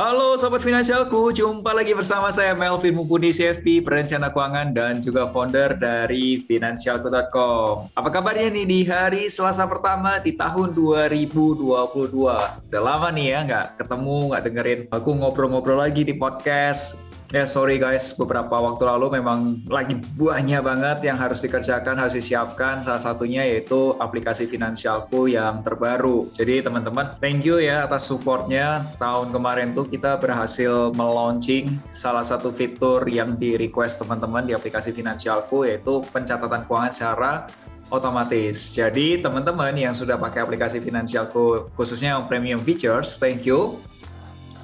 Halo Sobat Finansialku, jumpa lagi bersama saya Melvin Mumpuni CFP, perencana keuangan dan juga founder dari Finansialku.com. Apa kabarnya nih di hari Selasa pertama di tahun 2022? Udah lama nih ya nggak ketemu, nggak dengerin aku ngobrol-ngobrol lagi di podcast Ya sorry guys, beberapa waktu lalu memang lagi buahnya banget yang harus dikerjakan, harus disiapkan. Salah satunya yaitu aplikasi finansialku yang terbaru. Jadi teman-teman, thank you ya atas supportnya. Tahun kemarin tuh kita berhasil melaunching salah satu fitur yang di request teman-teman di aplikasi finansialku yaitu pencatatan keuangan secara otomatis. Jadi teman-teman yang sudah pakai aplikasi finansialku khususnya yang premium features, thank you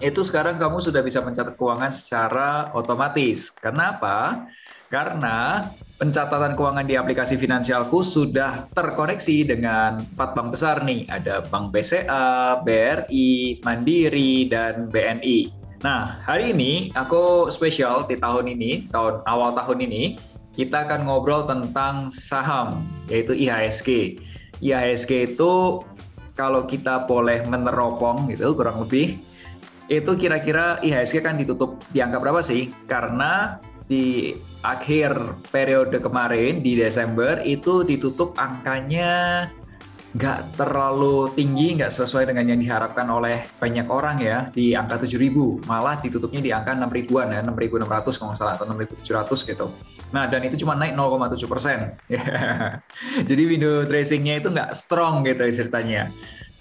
itu sekarang kamu sudah bisa mencatat keuangan secara otomatis. Kenapa? Karena pencatatan keuangan di aplikasi finansialku sudah terkoneksi dengan empat bank besar nih. Ada Bank BCA, BRI, Mandiri, dan BNI. Nah, hari ini aku spesial di tahun ini, tahun awal tahun ini, kita akan ngobrol tentang saham, yaitu IHSG. IHSG itu kalau kita boleh meneropong gitu kurang lebih itu kira-kira IHSG kan ditutup di angka berapa sih? Karena di akhir periode kemarin di Desember itu ditutup angkanya nggak terlalu tinggi, nggak sesuai dengan yang diharapkan oleh banyak orang ya di angka 7.000, malah ditutupnya di angka 6 ribuan ya, 6.600 kalau nggak salah atau 6.700 gitu. Nah dan itu cuma naik 0,7 persen. Jadi window tracingnya itu nggak strong gitu ceritanya.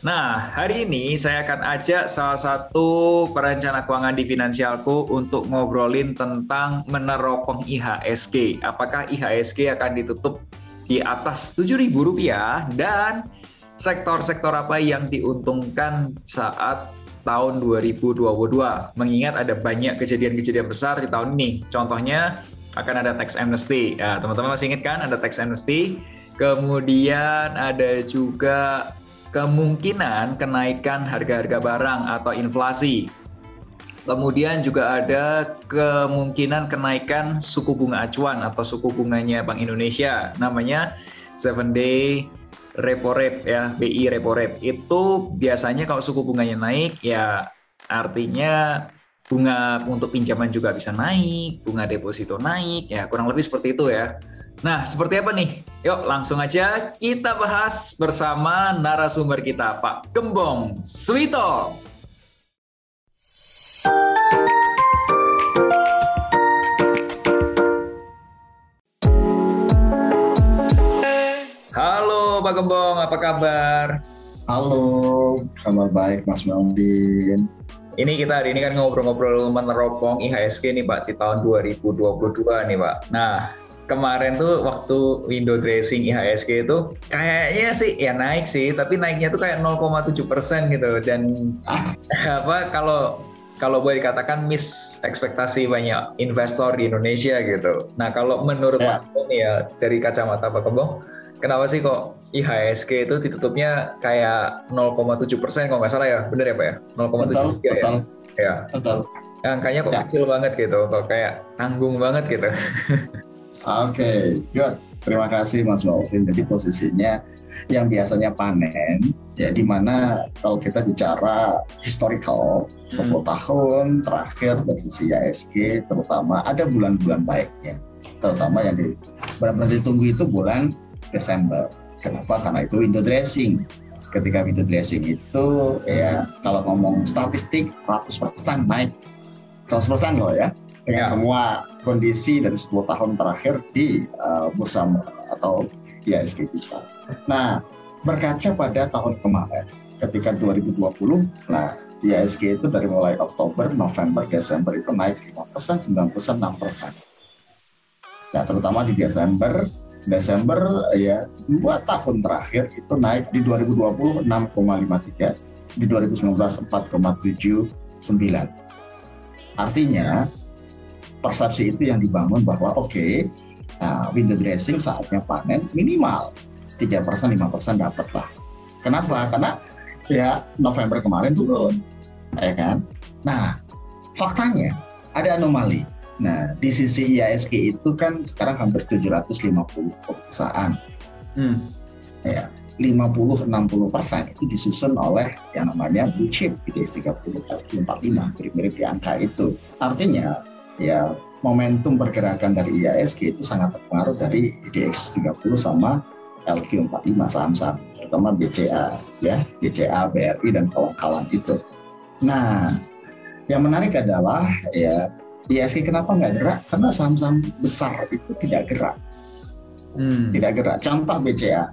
Nah, hari ini saya akan ajak salah satu perencana keuangan di Finansialku untuk ngobrolin tentang meneropong IHSG. Apakah IHSG akan ditutup di atas Rp7.000 dan sektor-sektor apa yang diuntungkan saat tahun 2022. Mengingat ada banyak kejadian-kejadian besar di tahun ini. Contohnya akan ada tax amnesty. Ya, teman-teman masih ingat kan ada tax amnesty? Kemudian ada juga kemungkinan kenaikan harga-harga barang atau inflasi. Kemudian juga ada kemungkinan kenaikan suku bunga acuan atau suku bunganya Bank Indonesia, namanya seven day repo rate ya, BI repo rate. Itu biasanya kalau suku bunganya naik ya artinya bunga untuk pinjaman juga bisa naik, bunga deposito naik, ya kurang lebih seperti itu ya. Nah, seperti apa nih? Yuk langsung aja kita bahas bersama narasumber kita, Pak Gembong Suwito. Halo Pak Gembong, apa kabar? Halo, kabar baik Mas Melvin. Ini kita hari ini kan ngobrol-ngobrol meneropong IHSG nih Pak di tahun 2022 nih Pak. Nah, kemarin tuh waktu window dressing IHSG itu kayaknya sih ya naik sih, tapi naiknya tuh kayak 0,7 persen gitu dan apa kalau kalau boleh dikatakan miss ekspektasi banyak investor di Indonesia gitu. Nah kalau menurut ya. Pak ya dari kacamata Pak Kembong, kenapa sih kok IHSG itu ditutupnya kayak 0,7 persen kalau nggak salah ya, bener ya Pak ya? 0,7 ya? Ya. Betul. Angkanya kok ya. kecil banget gitu, kok kayak tanggung banget gitu. Oke, okay, good. Terima kasih Mas Melvin. Jadi posisinya yang biasanya panen, ya di mana kalau kita bicara historical hmm. 10 tahun terakhir dari sisi ISG, terutama ada bulan-bulan baiknya, terutama yang di, benar-benar ditunggu itu bulan Desember. Kenapa? Karena itu window dressing. Ketika window dressing itu ya kalau ngomong statistik 100% naik 100% loh ya dengan ya. semua kondisi dari 10 tahun terakhir di uh, bursa atau IHSG kita. Nah, berkaca pada tahun kemarin, ketika 2020, nah IHSG itu dari mulai Oktober, November, Desember itu naik 5%, 9%, 6%. Nah, terutama di Desember, Desember ya dua tahun terakhir itu naik di 2020 6,53, di 2019 4,79. Artinya persepsi itu yang dibangun bahwa oke okay, Nah, window dressing saatnya panen minimal 3% 5% dapat lah. Kenapa? Karena ya November kemarin turun. Ya kan? Nah, faktanya ada anomali. Nah, di sisi IASG itu kan sekarang hampir 750 perusahaan. Hmm. Ya, 50-60 persen itu disusun oleh yang namanya blue chip IDX 30 45 mirip-mirip di angka itu. Artinya ya momentum pergerakan dari IASG itu sangat terpengaruh dari IDX 30 sama LQ45 saham-saham terutama BCA ya BCA BRI dan kawan-kawan itu. Nah yang menarik adalah ya IASG kenapa nggak gerak karena saham-saham besar itu tidak gerak hmm. tidak gerak contoh BCA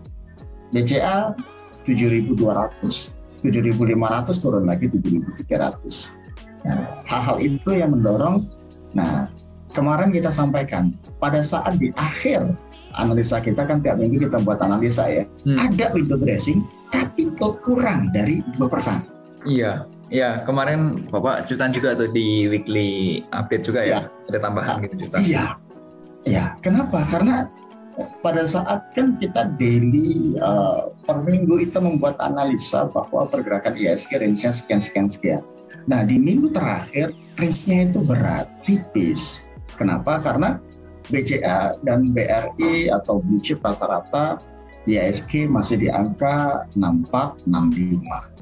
BCA 7.200, 7.500 turun lagi 7.300. Nah, hal-hal itu yang mendorong. Nah, kemarin kita sampaikan pada saat di akhir analisa kita kan tiap minggu kita buat analisa ya, hmm. ada window dressing tapi kurang dari dua persen. Iya, Iya, kemarin Bapak cerita juga tuh di weekly update juga ya, ya. ada tambahan nah, gitu cerita. Iya, iya. Kenapa? Karena pada saat kan kita daily uh, per minggu itu membuat analisa bahwa pergerakan ISG range-nya sekian sekian sekian. Nah di minggu terakhir range-nya itu berat, tipis. Kenapa? Karena BCA dan BRI atau blue chip rata-rata ISG masih di angka 64, 65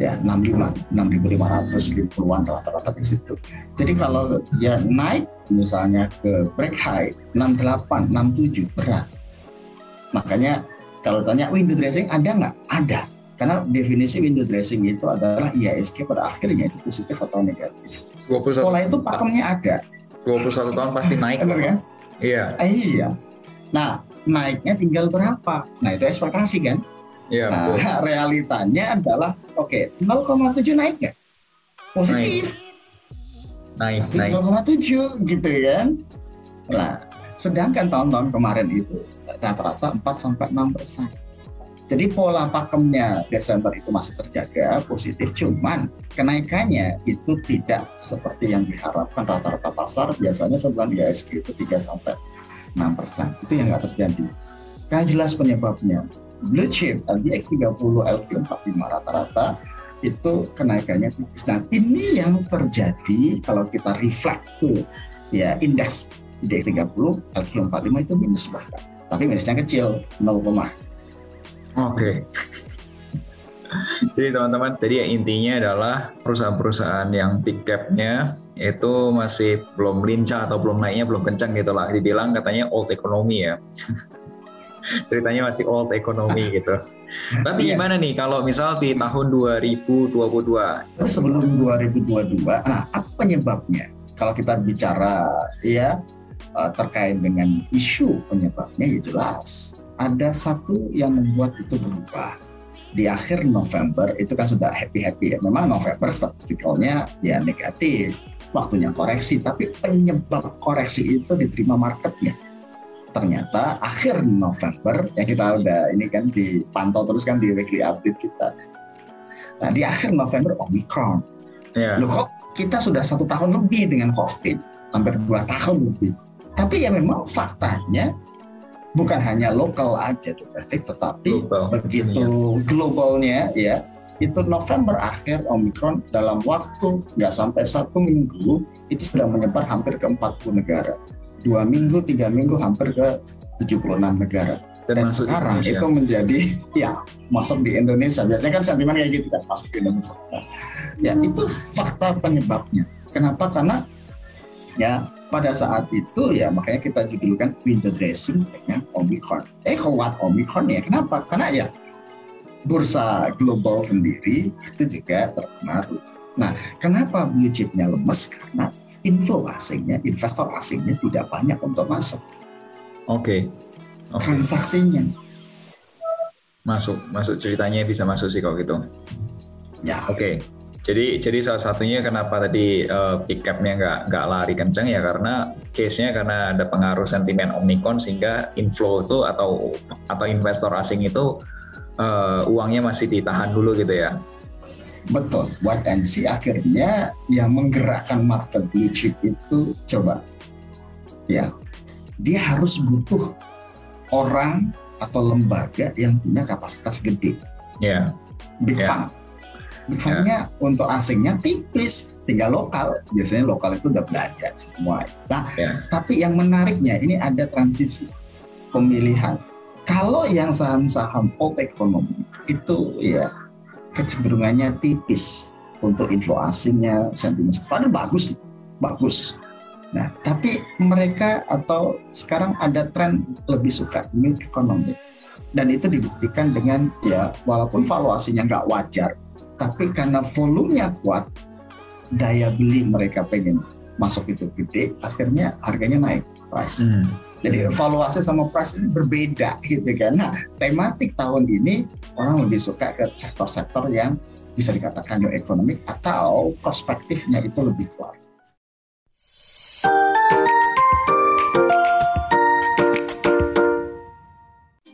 ya 65 6500 di puluhan rata-rata di situ. Jadi kalau ya naik misalnya ke break high 68 67 berat. Makanya kalau tanya window dressing ada nggak? Ada. Karena definisi window dressing itu adalah IHSG pada akhirnya itu positif atau negatif. 21 Pola itu pakemnya ada. 21 tahun pasti naik. Benar kan? Iya. Eh, iya. Nah, naiknya tinggal berapa? Nah, itu ekspektasi kan? Ya, nah, betul. realitanya adalah oke, okay, 0,7 naik nggak? Positif. Naik, naik. 0,7 gitu kan. Nah, sedangkan tahun-tahun kemarin itu rata-rata 4 sampai 6 persen. Jadi pola pakemnya Desember itu masih terjaga positif, cuman kenaikannya itu tidak seperti yang diharapkan rata-rata pasar. Biasanya sebulan IHSG itu 3 sampai 6 persen. Itu yang nggak terjadi. Karena jelas penyebabnya blue chip LBX30 LQ45 rata-rata itu kenaikannya tipis. Nah ini yang terjadi kalau kita reflect tuh ya indeks indeks 30 LQ45 itu minus bahkan tapi minusnya kecil 0, Oke. Okay. Jadi teman-teman, tadi ya intinya adalah perusahaan-perusahaan yang tiketnya itu masih belum lincah atau belum naiknya belum kencang gitu lah. Dibilang katanya old economy ya. ceritanya masih old economy gitu. Tapi yes. gimana nih kalau misal di tahun 2022? Terus sebelum 2022, nah apa penyebabnya? Kalau kita bicara ya eh, terkait dengan isu penyebabnya ya jelas ada satu yang membuat itu berubah di akhir November itu kan sudah happy happy ya. Memang November statistikalnya ya negatif, waktunya koreksi, tapi penyebab koreksi itu diterima marketnya ternyata akhir November yang kita udah ini kan dipantau terus kan di weekly update kita. Nah di akhir November Omicron. Yeah. Loh kok kita sudah satu tahun lebih dengan COVID, hampir dua tahun lebih. Tapi ya memang faktanya bukan hanya lokal aja domestik, tetapi Global. begitu yeah. globalnya ya itu November akhir Omicron dalam waktu nggak sampai satu minggu itu sudah menyebar hampir ke 40 negara. Dua minggu tiga minggu hampir ke 76 negara. Dan, dan sekarang Indonesia. itu menjadi ya masuk di Indonesia. Biasanya kan sentimen kayak gitu kan masuk di Indonesia. Ya itu fakta penyebabnya. Kenapa? Karena ya pada saat itu ya makanya kita judulkan window dressing dengan Omicron eh kuat Omicron ya kenapa karena ya bursa global sendiri itu juga terpengaruh nah kenapa blue chipnya lemes karena inflow asingnya, investor asingnya tidak banyak untuk masuk. Oke. Okay. Okay. Transaksinya. Masuk, masuk ceritanya bisa masuk sih kalau gitu. Ya. Oke. Okay. Jadi jadi salah satunya kenapa tadi uh, pickupnya nggak nggak lari kenceng ya karena case-nya karena ada pengaruh sentimen Omicron sehingga inflow itu atau atau investor asing itu uh, uangnya masih ditahan dulu gitu ya. Betul, and see akhirnya yang menggerakkan market blue chip itu coba ya dia harus butuh orang atau lembaga yang punya kapasitas gede. Ya. Big Yeah. fund. Big fundnya untuk asingnya tipis, tinggal lokal. Biasanya lokal itu udah belanja semua. Nah, Ya. tapi yang menariknya ini ada transisi pemilihan. Kalau yang saham-saham old economy itu ya kecenderungannya tipis untuk inflow asingnya, sentimen. Padahal bagus, bagus. Nah, tapi mereka atau sekarang ada tren lebih suka new economy. Dan itu dibuktikan dengan ya walaupun valuasinya nggak wajar, tapi karena volumenya kuat, daya beli mereka pengen masuk itu gede, akhirnya harganya naik price. Hmm. Jadi valuasi sama price ini berbeda gitu kan. Nah, tematik tahun ini orang lebih suka ke sektor-sektor yang bisa dikatakan new economic atau perspektifnya itu lebih kuat.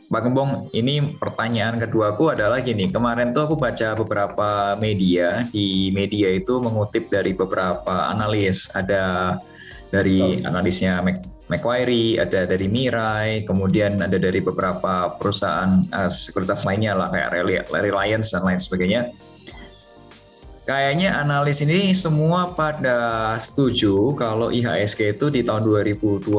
Pak Gembong, ini pertanyaan keduaku adalah gini, kemarin tuh aku baca beberapa media, di media itu mengutip dari beberapa analis, ada dari analisnya Mac Macquarie, ada dari Mirai, kemudian ada dari beberapa perusahaan uh, sekuritas lainnya lah kayak Reli- Reliance dan lain sebagainya. Kayaknya analis ini semua pada setuju kalau IHSG itu di tahun 2022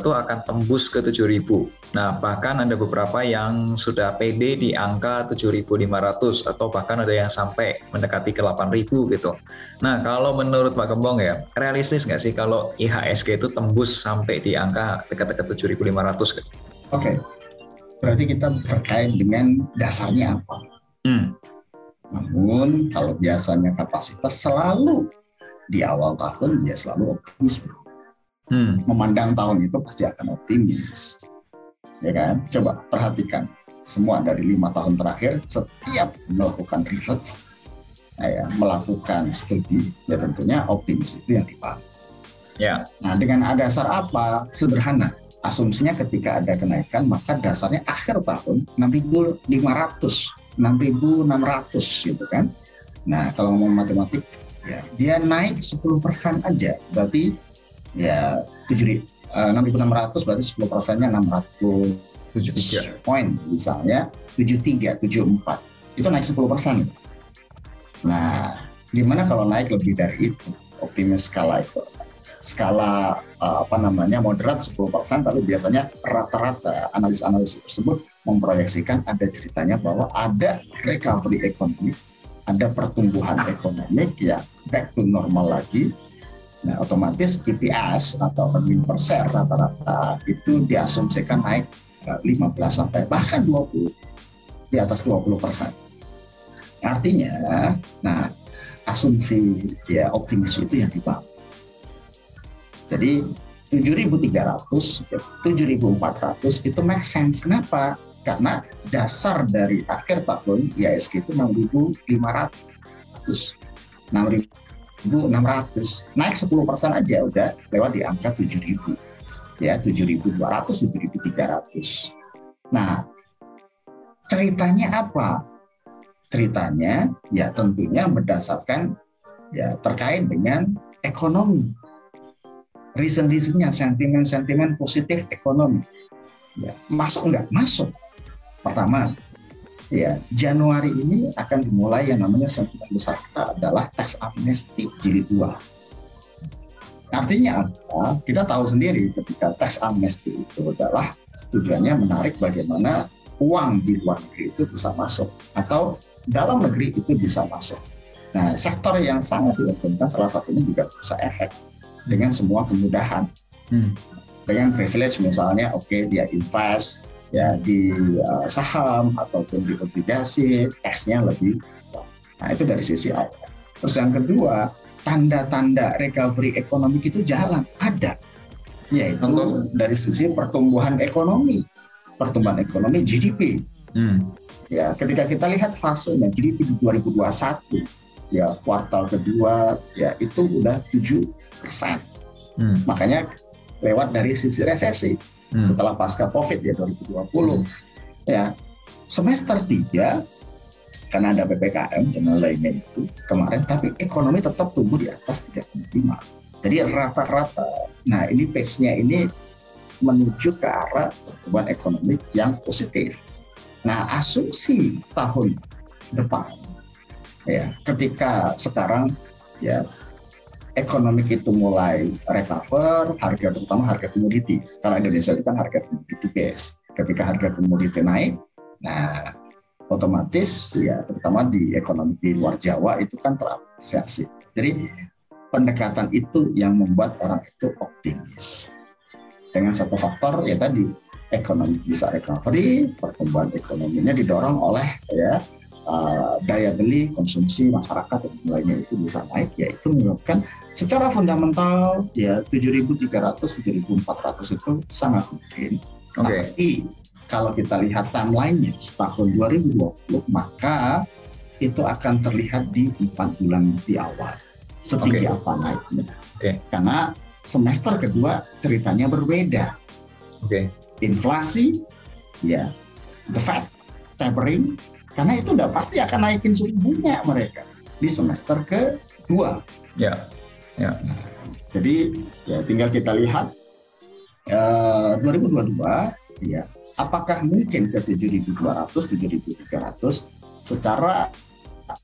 tuh akan tembus ke 7.000. Nah, bahkan ada beberapa yang sudah PD di angka 7.500 atau bahkan ada yang sampai mendekati ke 8.000 gitu. Nah, kalau menurut Pak Gembong ya, realistis nggak sih kalau IHSG itu tembus sampai di angka dekat-dekat 7.500 gitu? Oke, berarti kita terkait dengan dasarnya apa. Hmm. Namun kalau biasanya kapasitas selalu di awal tahun dia selalu optimis. bro. Hmm. Memandang tahun itu pasti akan optimis. Ya kan? Coba perhatikan semua dari lima tahun terakhir setiap melakukan research, nah ya, melakukan studi, ya tentunya optimis itu yang dibangun. Ya. Nah, dengan dasar apa? Sederhana. Asumsinya ketika ada kenaikan, maka dasarnya akhir tahun 6.500, 6.600 gitu kan. Nah, kalau ngomong matematik, ya dia naik 10% aja, berarti ya 7 eh, 6.600 berarti 10 persennya 600 73. poin misalnya 73, 74 itu naik 10 persen. Nah, gimana kalau naik lebih dari itu? Optimis skala itu skala eh, apa namanya moderat 10 persen, tapi biasanya rata-rata analis-analis tersebut memproyeksikan ada ceritanya bahwa ada recovery ekonomi, ada pertumbuhan ekonomi ya back to normal lagi. Nah, otomatis EPS atau earning per share rata-rata itu diasumsikan naik eh, 15 sampai bahkan 20 di atas 20 persen. Artinya, nah asumsi ya optimis itu yang dibangun. Jadi 7.300, 7.400 itu make sense. Kenapa? Karena dasar dari akhir tahun IHSG itu 6.500. 6.600. Naik 10 persen aja udah lewat di angka 7.000. Ya, 7.200, 7.300. Nah, ceritanya apa? Ceritanya ya tentunya berdasarkan ya terkait dengan ekonomi reason-reasonnya, sentimen-sentimen positif ekonomi. Ya, masuk nggak? Masuk. Pertama, ya Januari ini akan dimulai yang namanya sentimen besar kita adalah tax amnesty jilid 2. Artinya apa? Kita tahu sendiri ketika tax amnesty itu adalah tujuannya menarik bagaimana uang di luar negeri itu bisa masuk atau dalam negeri itu bisa masuk. Nah, sektor yang sangat diuntungkan salah satunya juga bisa efek dengan semua kemudahan. Hmm. Dengan privilege misalnya, oke okay, dia invest ya di uh, saham ataupun di obligasi, taxnya lebih. Nah itu dari sisi awal. Terus yang kedua, tanda-tanda recovery ekonomi itu jalan ada, yaitu Contoh? dari sisi pertumbuhan ekonomi, pertumbuhan ekonomi GDP. Hmm. Ya, ketika kita lihat fasenya GDP di 2021, ya kuartal kedua, ya itu udah 7 persen. Hmm. Makanya lewat dari sisi resesi Hmm. setelah pasca COVID ya 2020. Ya, semester 3 karena ada PPKM dan lainnya itu kemarin, tapi ekonomi tetap tumbuh di atas 3,5. Jadi rata-rata, nah ini pace-nya ini menuju ke arah pertumbuhan ekonomi yang positif. Nah, asumsi tahun depan ya ketika sekarang ya ekonomi itu mulai recover, harga terutama harga komoditi. Karena Indonesia itu kan harga komoditi base. Ketika harga komoditi naik, nah otomatis ya terutama di ekonomi di luar Jawa itu kan terapresiasi. Jadi pendekatan itu yang membuat orang itu optimis. Dengan satu faktor ya tadi ekonomi bisa recovery, pertumbuhan ekonominya didorong oleh ya uh, daya beli konsumsi masyarakat dan lainnya itu bisa naik ya itu menyebabkan secara fundamental ya 7.300 7.400 itu sangat mungkin. Okay. Tapi kalau kita lihat timelinenya setahun 2020 maka itu akan terlihat di empat bulan di awal setinggi okay. apa naiknya. Okay. Karena semester kedua ceritanya berbeda. Okay. Inflasi, ya, the Fed tapering, karena itu udah pasti akan naikin suku bunga mereka di semester kedua. Ya, ya. Nah, jadi ya tinggal kita lihat uh, 2022, ya apakah mungkin ke 7.200, 7.300 secara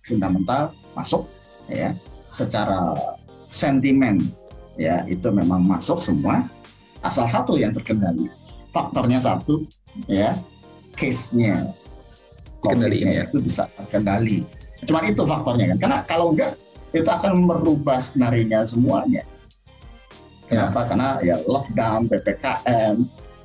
fundamental masuk ya secara sentimen ya itu memang masuk semua asal satu yang terkendali faktornya satu ya case-nya covid ya. itu bisa terkendali cuma itu faktornya kan karena kalau enggak itu akan merubah senarinya semuanya kenapa ya. karena ya lockdown ppkm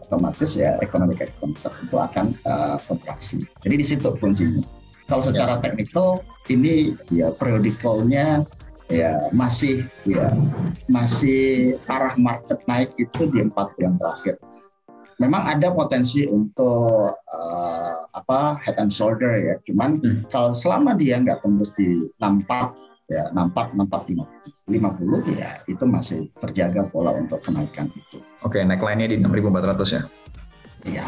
otomatis ya ekonomi ekonomi tertentu akan uh, kontraksi jadi di situ kuncinya kalau secara ya. teknikal ini ya periodikalnya ya masih ya masih arah market naik itu di empat bulan terakhir. Memang ada potensi untuk uh, apa head and shoulder ya, cuman hmm. kalau selama dia nggak tembus di 64 ya 64 64 50 ya itu masih terjaga pola untuk kenaikan itu. Oke, okay, neckline-nya di 6400 ya. Iya.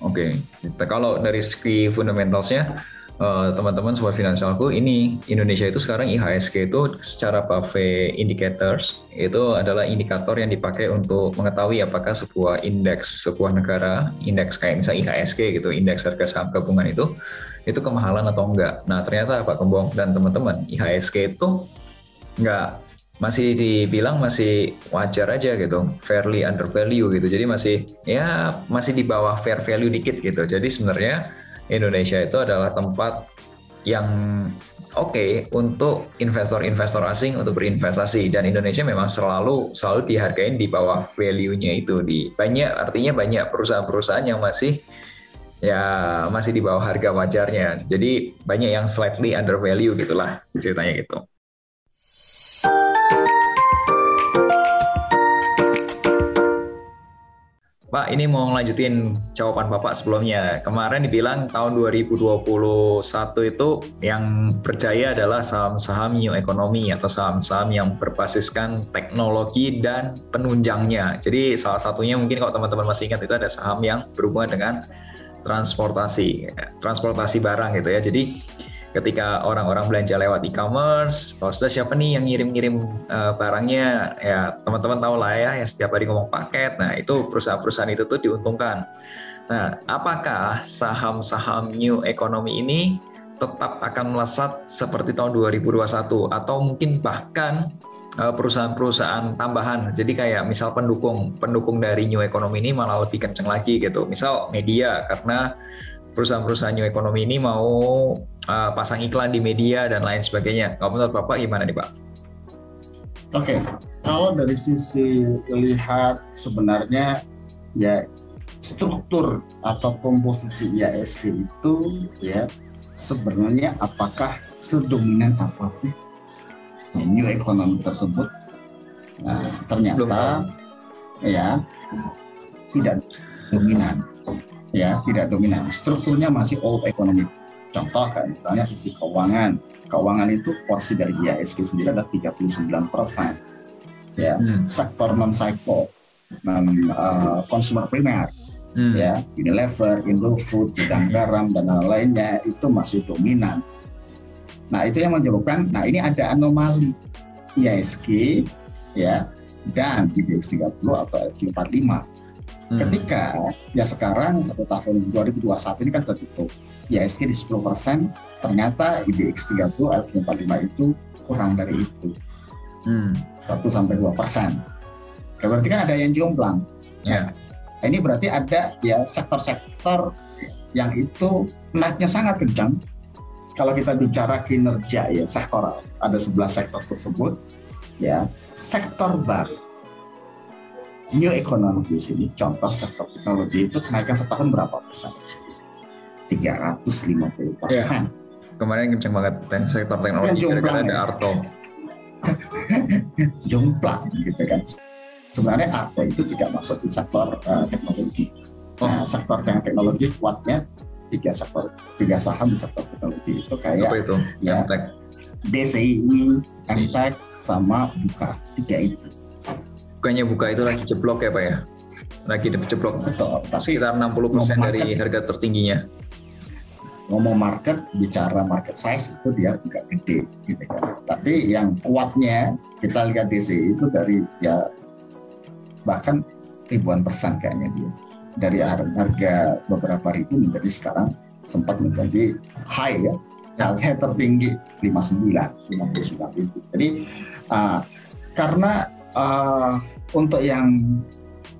Oke, okay. kalau dari segi fundamentalsnya uh, teman-teman sobat finansialku ini Indonesia itu sekarang IHSG itu secara Buffet Indicators itu adalah indikator yang dipakai untuk mengetahui apakah sebuah indeks sebuah negara indeks kayak misalnya IHSG gitu indeks harga saham gabungan itu itu kemahalan atau enggak nah ternyata Pak Kembong dan teman-teman IHSG itu enggak masih dibilang masih wajar aja gitu, fairly under value gitu. Jadi masih ya masih di bawah fair value dikit gitu. Jadi sebenarnya Indonesia itu adalah tempat yang oke okay untuk investor-investor asing untuk berinvestasi. Dan Indonesia memang selalu selalu dihargain di bawah value-nya itu. Di banyak artinya banyak perusahaan-perusahaan yang masih ya masih di bawah harga wajarnya. Jadi banyak yang slightly under value gitulah ceritanya gitu. Pak, ini mau ngelanjutin jawaban Bapak sebelumnya. Kemarin dibilang tahun 2021 itu yang berjaya adalah saham-saham new economy atau saham-saham yang berbasiskan teknologi dan penunjangnya. Jadi salah satunya mungkin kalau teman-teman masih ingat itu ada saham yang berhubungan dengan transportasi, transportasi barang gitu ya. Jadi ketika orang-orang belanja lewat e-commerce, sudah siapa nih yang ngirim-ngirim uh, barangnya, ya teman-teman tahu lah ya, yang setiap hari ngomong paket, nah itu perusahaan-perusahaan itu tuh diuntungkan. Nah, apakah saham-saham new economy ini tetap akan melesat seperti tahun 2021 atau mungkin bahkan eh, perusahaan-perusahaan tambahan. Jadi kayak misal pendukung pendukung dari new economy ini malah lebih kenceng lagi gitu. Misal media karena perusahaan-perusahaan new economy ini mau uh, pasang iklan di media dan lain sebagainya. Kalau menurut Bapak gimana nih Pak? Oke, okay. kalau dari sisi lihat sebenarnya ya struktur atau komposisi IASG itu ya sebenarnya apakah sedominan apa sih new economy tersebut? Nah, ternyata ya tidak dominan ya tidak dominan strukturnya masih old economy contoh kan misalnya sisi keuangan keuangan itu porsi dari IHSG sendiri adalah 39 persen ya hmm. sektor non cycle non uh, consumer primer hmm. ya Unilever, Indofood, Gudang Garam dan lain-lainnya itu masih dominan. Nah itu yang menyebabkan, nah ini ada anomali IHSG ya dan IBX 30 atau LQ45 Hmm. Ketika ya sekarang satu tahun 2021 ini kan tertutup, ISG di 10 persen, ternyata IBX 30, LQ 45 itu kurang dari itu, hmm. 1 sampai 2 persen. Berarti kan ada yang jomplang. Ya. Nah, ini berarti ada ya sektor-sektor yang itu naiknya sangat kencang. Kalau kita bicara kinerja ya sektor ada 11 sektor tersebut ya sektor baru new economy di sini, contoh sektor teknologi itu kenaikan setahun berapa persen? 350 persen. Ya. Kemarin kenceng banget sektor teknologi karena ada Arto. jomplang gitu kan. Sebenarnya Arto itu tidak masuk di sektor uh, teknologi. Oh. Nah, sektor teknologi kuatnya tiga sektor, tiga saham di sektor teknologi itu kayak Apa itu? ya DCI, MTEK, sama Buka tiga itu bukannya buka itu lagi jeblok ya Pak ya? Lagi jeblok. Betul. Tapi sekitar 60% persen dari harga tertingginya. Ngomong market, bicara market size itu dia juga gede gitu kan. Tapi yang kuatnya kita lihat DC itu dari ya bahkan ribuan persen kayaknya dia. Dari harga beberapa ribu menjadi sekarang sempat menjadi high ya. Harga tertinggi 59, 59 ribu. Jadi uh, karena uh, untuk yang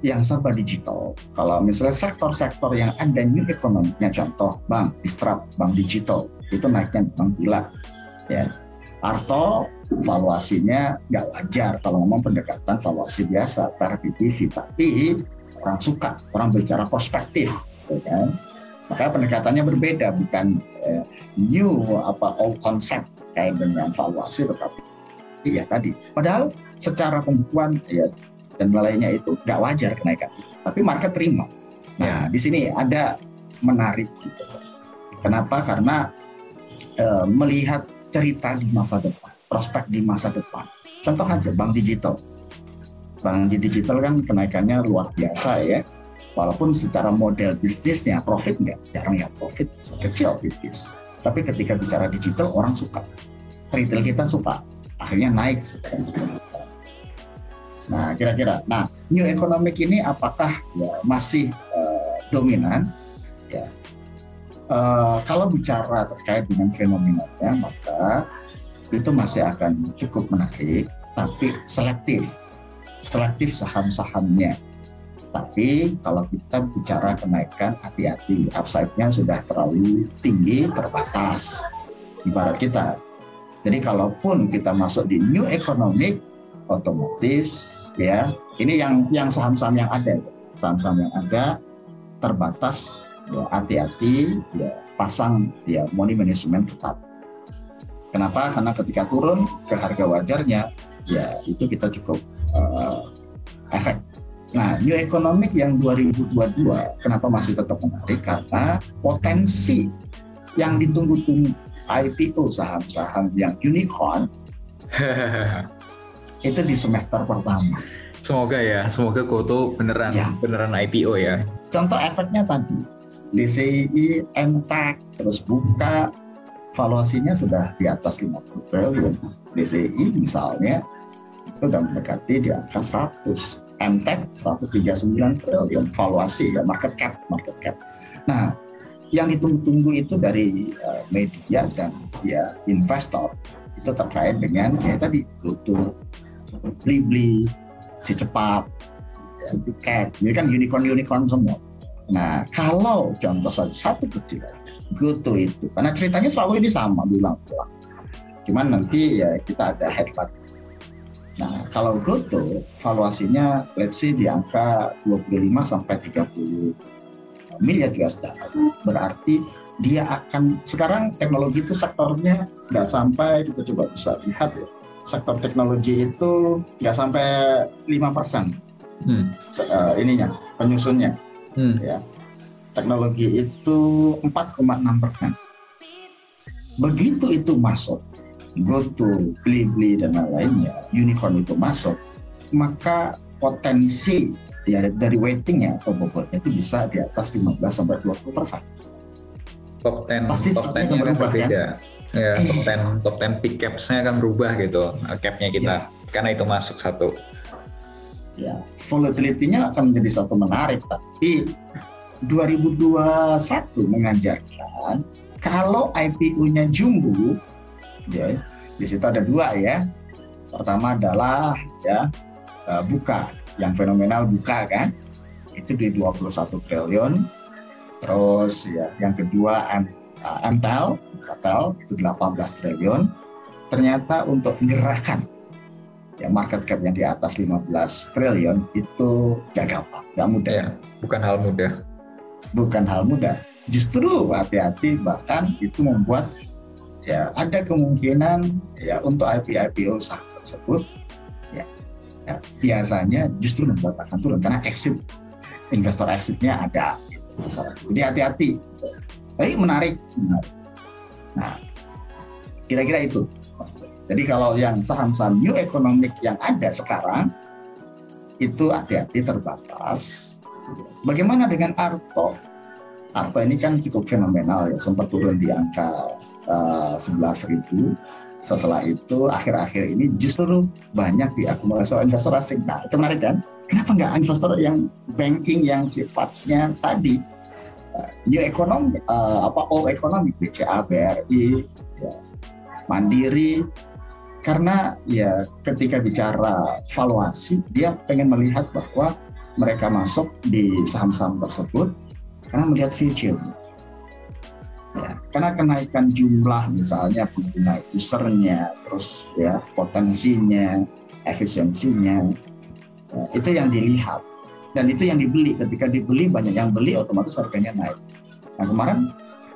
yang serba digital. Kalau misalnya sektor-sektor yang ada new economy-nya, contoh bank, disrupt, bank digital, itu naiknya bank gila. Ya. Arto valuasinya nggak wajar kalau ngomong pendekatan valuasi biasa per PPV, tapi orang suka, orang bicara perspektif, ya kan? Maka pendekatannya berbeda, bukan eh, new apa old concept kayak dengan valuasi, tetapi iya tadi. Padahal secara pembukuan ya dan lainnya itu nggak wajar kenaikan itu. Tapi market terima. Nah ya. di sini ada menarik gitu. Kenapa? Karena e, melihat cerita di masa depan, prospek di masa depan. Contoh aja bank digital. Bank digital kan kenaikannya luar biasa ya. Walaupun secara model bisnisnya profit nggak, jarang ya profit, kecil bisnis. Tapi ketika bicara digital orang suka, retail kita suka, akhirnya naik secara signifikan. Nah, kira-kira. Nah, new economic ini apakah ya masih uh, dominan? Ya. Uh, kalau bicara terkait dengan fenomenanya, maka itu masih akan cukup menarik, tapi selektif, selektif saham-sahamnya. Tapi kalau kita bicara kenaikan, hati-hati, upside-nya sudah terlalu tinggi, terbatas. Ibarat kita, jadi kalaupun kita masuk di new economic, otomatis ya ini yang yang saham-saham yang ada, saham-saham yang ada terbatas, ya hati-hati, ya pasang ya money management tetap. Kenapa? Karena ketika turun ke harga wajarnya, ya itu kita cukup uh, efek. Nah, new economic yang 2022 kenapa masih tetap menarik? Karena potensi yang ditunggu-tunggu IPO saham-saham yang unicorn itu di semester pertama. Semoga ya, semoga Koto beneran ya. beneran IPO ya. Contoh efeknya tadi, DCI, MTEK, terus buka, valuasinya sudah di atas 50 triliun. DCI misalnya itu sudah mendekati di angka 100. MTEK 139 triliun valuasi ya market cap market cap. Nah, yang ditunggu-tunggu itu dari uh, media dan ya investor itu terkait dengan ya tadi GoTo, Blibli, si cepat, tiket, ini kan unicorn-unicorn semua. Nah kalau contoh saja satu kecil GoTo itu, karena ceritanya selalu ini sama berulang-ulang. Cuman nanti ya kita ada headline. Nah, kalau GoTo valuasinya let's say di angka 25 sampai 30 miliar US dollar. Berarti dia akan sekarang teknologi itu sektornya nggak sampai kita coba bisa lihat ya sektor teknologi itu nggak sampai lima persen hmm. uh, ininya penyusunnya hmm. ya teknologi itu 4,6 persen begitu itu masuk GoTo, Blibli dan lain-lainnya unicorn itu masuk maka potensi ya dari weightingnya atau bobotnya itu bisa di atas 15 sampai 20 persen. Top 10 Pasti top 10 nya berubah kan? Ya, top 10 eh. top 10 pick caps-nya akan berubah gitu, capnya kita. Ya. Karena itu masuk satu. ya volatility-nya akan menjadi satu menarik tapi 2021 mengajarkan kalau IPO-nya jumbo ya di situ ada dua ya pertama adalah ya uh, buka yang fenomenal buka kan itu di 21 triliun terus ya yang kedua M, uh, MTEL MTEL itu 18 triliun ternyata untuk menggerakkan ya market cap yang di atas 15 triliun itu gak gampang, gak mudah. Ya, bukan hal mudah. Bukan hal mudah. Justru hati-hati bahkan itu membuat ya ada kemungkinan ya untuk IPO saham tersebut ya, ya biasanya justru membuat akan turun karena exit investor exitnya ada gitu, Jadi hati-hati. Tapi menarik, menarik. Nah, kira-kira itu. Jadi kalau yang saham-saham new economic yang ada sekarang itu hati-hati terbatas. Bagaimana dengan Arto? Arto ini kan cukup fenomenal ya, sempat turun di angka uh, ribu. Setelah itu akhir-akhir ini justru banyak diakumulasi oleh investor asing. Nah itu menarik kan? Kenapa nggak investor yang banking yang sifatnya tadi new economy, uh, apa all economic, BCA, BRI, ya, Mandiri, karena ya ketika bicara valuasi dia pengen melihat bahwa mereka masuk di saham-saham tersebut karena melihat future. Ya karena kenaikan jumlah misalnya pengguna usernya terus ya potensinya efisiensinya ya, itu yang dilihat dan itu yang dibeli. Ketika dibeli banyak yang beli otomatis harganya naik. Nah kemarin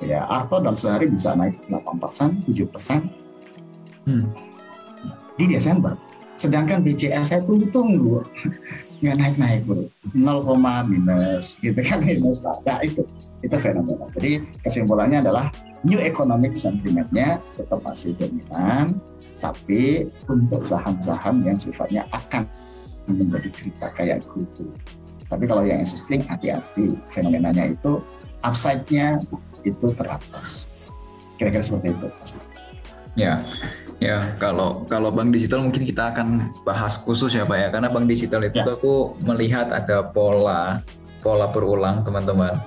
ya Arto dalam sehari bisa naik 8% 7% hmm. Di Desember. Sedangkan BCA saya tunggu-tunggu nggak naik-naik bro, 0, minus gitu kan minus. Nah, itu. Itu fenomena. Jadi kesimpulannya adalah new economic sentimentnya tetap masih dominan, tapi untuk saham-saham yang sifatnya akan menjadi cerita kayak gitu. Tapi kalau yang existing hati-hati fenomenanya itu upside-nya itu teratas. Kira-kira seperti itu. Ya, Ya, kalau kalau bank digital mungkin kita akan bahas khusus ya Pak ya, karena bank digital itu ya. aku melihat ada pola pola berulang teman-teman.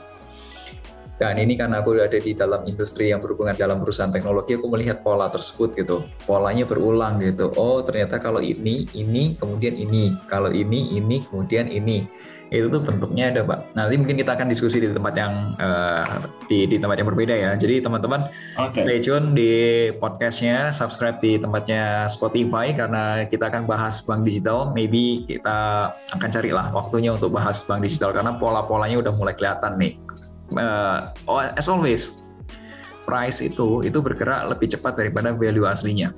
Dan ini karena aku ada di dalam industri yang berhubungan dalam perusahaan teknologi, aku melihat pola tersebut gitu. Polanya berulang gitu. Oh ternyata kalau ini, ini, kemudian ini. Kalau ini, ini, kemudian ini itu tuh bentuknya ada pak. Nanti mungkin kita akan diskusi di tempat yang uh, di di tempat yang berbeda ya. Jadi teman-teman okay. stay tune di podcastnya, subscribe di tempatnya Spotify karena kita akan bahas bank digital. Maybe kita akan carilah waktunya untuk bahas bank digital karena pola-polanya udah mulai kelihatan nih. Uh, as always, price itu itu bergerak lebih cepat daripada value aslinya.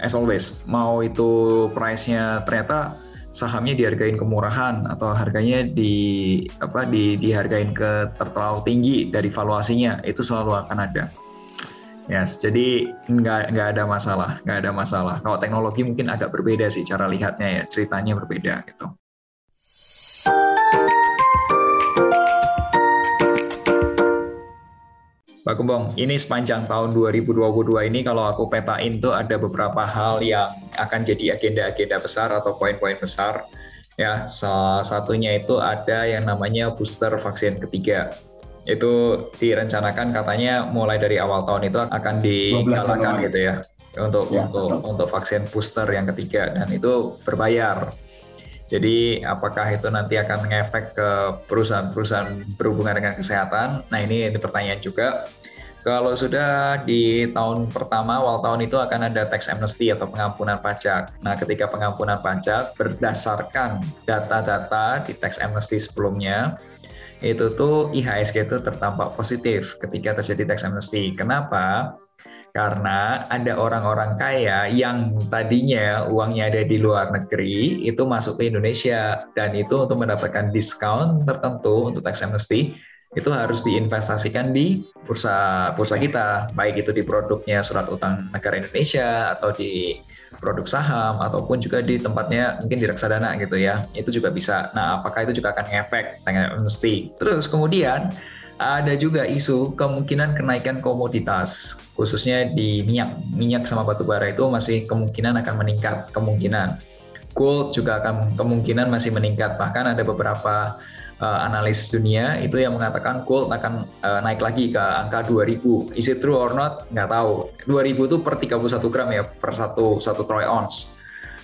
As always, mau itu price-nya ternyata sahamnya dihargain kemurahan atau harganya di apa di dihargain ke terlalu tinggi dari valuasinya itu selalu akan ada. Yes, jadi nggak nggak ada masalah, nggak ada masalah. Kalau teknologi mungkin agak berbeda sih cara lihatnya ya, ceritanya berbeda gitu. Pak Gembong, ini sepanjang tahun 2022 ini kalau aku petain tuh ada beberapa hal yang akan jadi agenda-agenda besar atau poin-poin besar. Ya, salah satunya itu ada yang namanya booster vaksin ketiga. Itu direncanakan katanya mulai dari awal tahun itu akan dijalankan gitu ya untuk ya, untuk betul. untuk vaksin booster yang ketiga dan itu berbayar. Jadi apakah itu nanti akan mengefek ke perusahaan-perusahaan berhubungan dengan kesehatan? Nah ini, ini pertanyaan juga. Kalau sudah di tahun pertama, awal tahun itu akan ada tax amnesty atau pengampunan pajak. Nah, ketika pengampunan pajak berdasarkan data-data di tax amnesty sebelumnya, itu tuh IHSG itu tertampak positif ketika terjadi tax amnesty. Kenapa? Karena ada orang-orang kaya yang tadinya uangnya ada di luar negeri itu masuk ke Indonesia. Dan itu untuk mendapatkan diskon tertentu untuk tax amnesty itu harus diinvestasikan di bursa bursa kita. Baik itu di produknya surat utang negara Indonesia atau di produk saham ataupun juga di tempatnya mungkin di reksadana gitu ya. Itu juga bisa. Nah apakah itu juga akan ngefek tax amnesty? Terus kemudian ada juga isu kemungkinan kenaikan komoditas, khususnya di minyak. Minyak sama batu bara itu masih kemungkinan akan meningkat, kemungkinan. gold juga akan kemungkinan masih meningkat. Bahkan ada beberapa uh, analis dunia itu yang mengatakan gold akan uh, naik lagi ke angka 2000. Is it true or not? Nggak tahu. 2000 itu per 31 gram ya, per satu, satu troy ounce.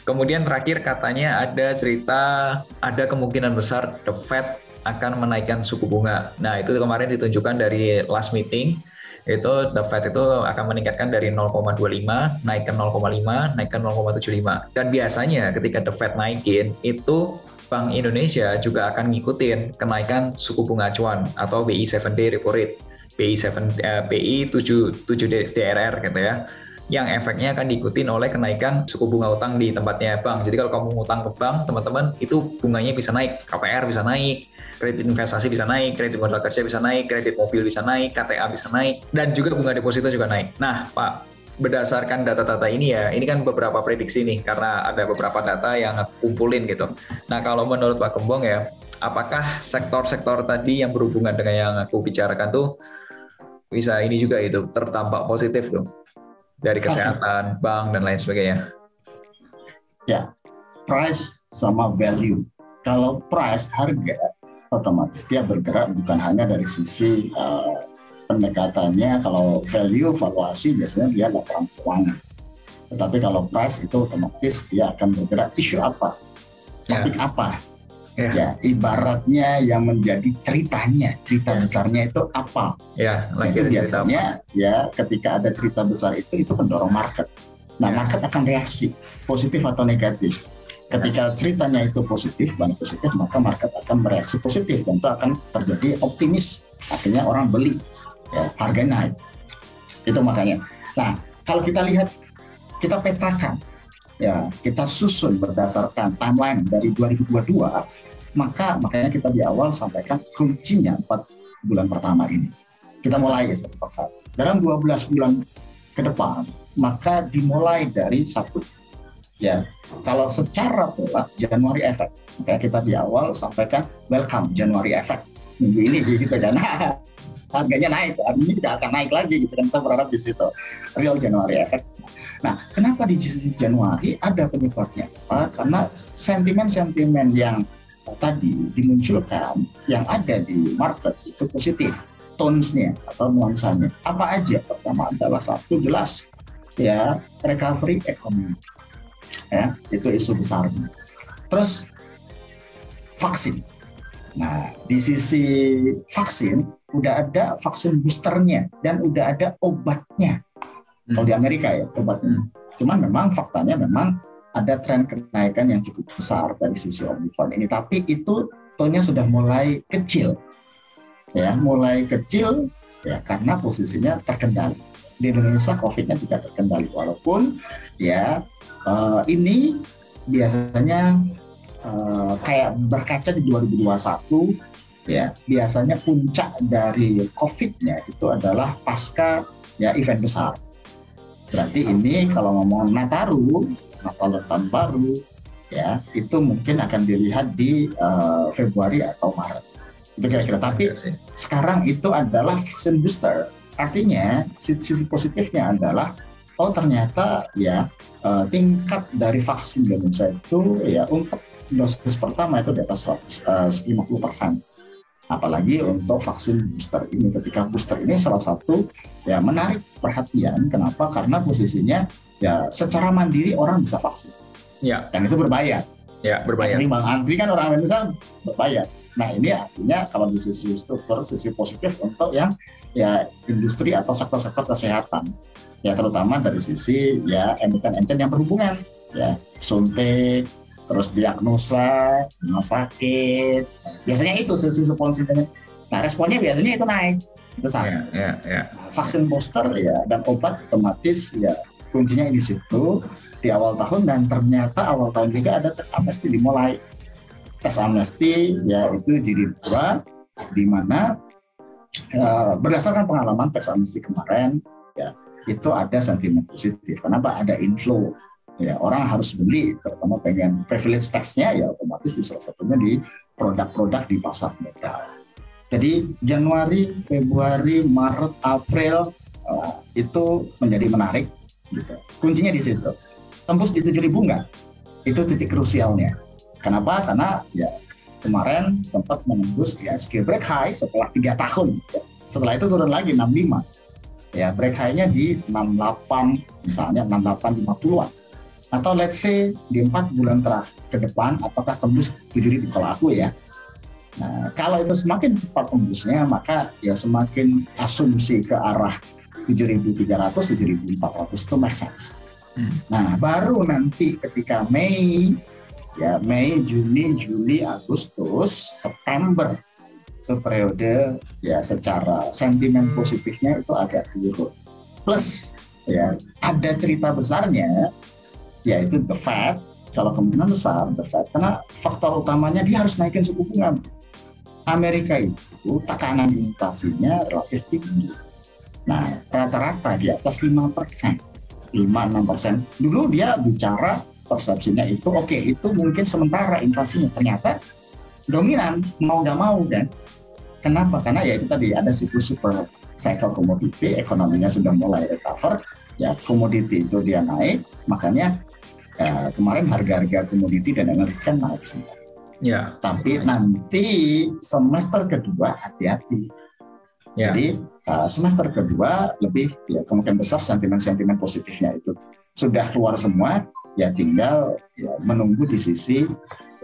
Kemudian terakhir katanya ada cerita ada kemungkinan besar the Fed akan menaikkan suku bunga. Nah, itu kemarin ditunjukkan dari last meeting itu the Fed itu akan meningkatkan dari 0,25 naik ke 0,5 naik ke 0,75 dan biasanya ketika the Fed naikin itu Bank Indonesia juga akan ngikutin kenaikan suku bunga acuan atau BI 7 day repo rate. BI 7 eh, BI 7 7 DRR gitu ya yang efeknya akan diikutin oleh kenaikan suku bunga utang di tempatnya bank. Jadi kalau kamu ngutang ke bank, teman-teman, itu bunganya bisa naik, KPR bisa naik, kredit investasi bisa naik, kredit modal kerja bisa naik, kredit mobil bisa naik, KTA bisa naik, dan juga bunga deposito juga naik. Nah, Pak, berdasarkan data-data ini ya, ini kan beberapa prediksi nih, karena ada beberapa data yang kumpulin gitu. Nah, kalau menurut Pak Kembong ya, apakah sektor-sektor tadi yang berhubungan dengan yang aku bicarakan tuh bisa ini juga itu terdampak positif tuh? Dari kesehatan, okay. bank dan lain sebagainya. Ya, price sama value. Kalau price harga otomatis dia bergerak bukan hanya dari sisi uh, pendekatannya. Kalau value valuasi biasanya dia laporan keuangan. Tetapi kalau price itu otomatis dia akan bergerak isu apa, ya. topik ya. apa, ya. ya ibaratnya yang menjadi ceritanya cerita ya. besarnya itu apa ya itu biasanya apa. ya ketika ada cerita besar itu itu pendorong market nah ya. market akan reaksi positif atau negatif ketika ceritanya itu positif banyak positif maka market akan bereaksi positif dan itu akan terjadi optimis akhirnya orang beli ya, harga naik itu makanya nah kalau kita lihat kita petakan ya kita susun berdasarkan timeline dari 2022 maka makanya kita di awal sampaikan kuncinya empat bulan pertama ini. Kita mulai ya satu persatu. Dalam 12 bulan ke depan, maka dimulai dari satu. Ya, kalau secara pola Januari efek, makanya kita di awal sampaikan welcome Januari efek minggu ini gitu kan. Harganya naik, ini juga akan naik lagi gitu kan kita berharap di situ. Real Januari efek. Nah, kenapa di sisi Januari ada penyebabnya? Karena sentimen-sentimen yang tadi dimunculkan yang ada di market itu positif tonesnya atau nuansanya. Apa aja? Pertama adalah satu jelas ya recovery ekonomi ya itu isu besarnya. Terus vaksin. Nah di sisi vaksin udah ada vaksin boosternya dan udah ada obatnya. Hmm. kalau di Amerika ya obatnya. Cuman memang faktanya memang ada tren kenaikan yang cukup besar dari sisi Omicron ini. Tapi itu tonnya sudah mulai kecil, ya, mulai kecil ya karena posisinya terkendali. Di Indonesia COVID-nya tidak terkendali, walaupun ya uh, ini biasanya uh, kayak berkaca di 2021 ya biasanya puncak dari COVID-nya itu adalah pasca ya event besar. Berarti ini kalau ngomong Nataru Tahun Baru ya itu mungkin akan dilihat di uh, Februari atau Maret. Itu kira-kira. Tapi iya sekarang itu adalah vaksin booster. Artinya sisi positifnya adalah oh ternyata ya uh, tingkat dari vaksin Indonesia itu ya untuk dosis pertama itu di atas 150 eh, persen apalagi untuk vaksin booster ini. Ketika booster ini salah satu ya menarik perhatian. Kenapa? Karena posisinya ya secara mandiri orang bisa vaksin. Ya. Dan itu berbayar. Ya berbayar. Bang antri kan orang Indonesia berbayar. Nah ini artinya kalau di sisi struktur sisi positif untuk yang ya industri atau sektor-sektor kesehatan. Ya terutama dari sisi ya emiten-emiten yang berhubungan. Ya suntik terus diagnosa, rumah sakit. Biasanya itu sisi positifnya. Nah responnya biasanya itu naik, itu sama. Yeah, yeah, yeah. Vaksin booster ya dan obat otomatis ya kuncinya di situ di awal tahun dan ternyata awal tahun juga ada tes amnesti dimulai. Tes amnesti ya itu jadi dua di mana uh, berdasarkan pengalaman tes amnesti kemarin ya itu ada sentimen positif. Kenapa ada inflow ya orang harus beli terutama pengen privilege tax-nya ya otomatis di salah satunya di produk-produk di pasar modal. Jadi Januari, Februari, Maret, April uh, itu menjadi menarik. Gitu. Kuncinya di situ. Tembus di tujuh ribu enggak? Itu titik krusialnya. Kenapa? Karena ya kemarin sempat menembus ISG break high setelah tiga tahun. Setelah itu turun lagi 65. Ya, break high-nya di 68 misalnya 68 50-an. Atau let's say di empat bulan terakhir ke depan apakah tembus 7000 kalau aku ya. Nah, kalau itu semakin cepat tembusnya, maka ya semakin asumsi ke arah 7.300, 7.400 itu make sense. Hmm. Nah, baru nanti ketika Mei, ya Mei, Juni, Juli, Agustus, September itu periode ya secara sentimen positifnya itu agak turun. Plus ya ada cerita besarnya yaitu the Fed kalau kemungkinan besar the Fed karena faktor utamanya dia harus naikin suku bunga. Amerika itu tekanan inflasinya relatif tinggi. Nah, rata-rata di atas 5 persen. 5-6 persen. Dulu dia bicara persepsinya itu, oke okay, itu mungkin sementara inflasinya. Ternyata dominan, mau nggak mau kan. Kenapa? Karena ya itu tadi ada siklus super cycle komoditi, ekonominya sudah mulai recover, ya komoditi itu dia naik, makanya eh, kemarin harga-harga komoditi dan energi kan naik semua. Ya. Tapi nanti semester kedua hati-hati. Ya. Jadi uh, semester kedua lebih ya kemungkinan besar sentimen-sentimen positifnya itu sudah keluar semua. Ya tinggal ya, menunggu di sisi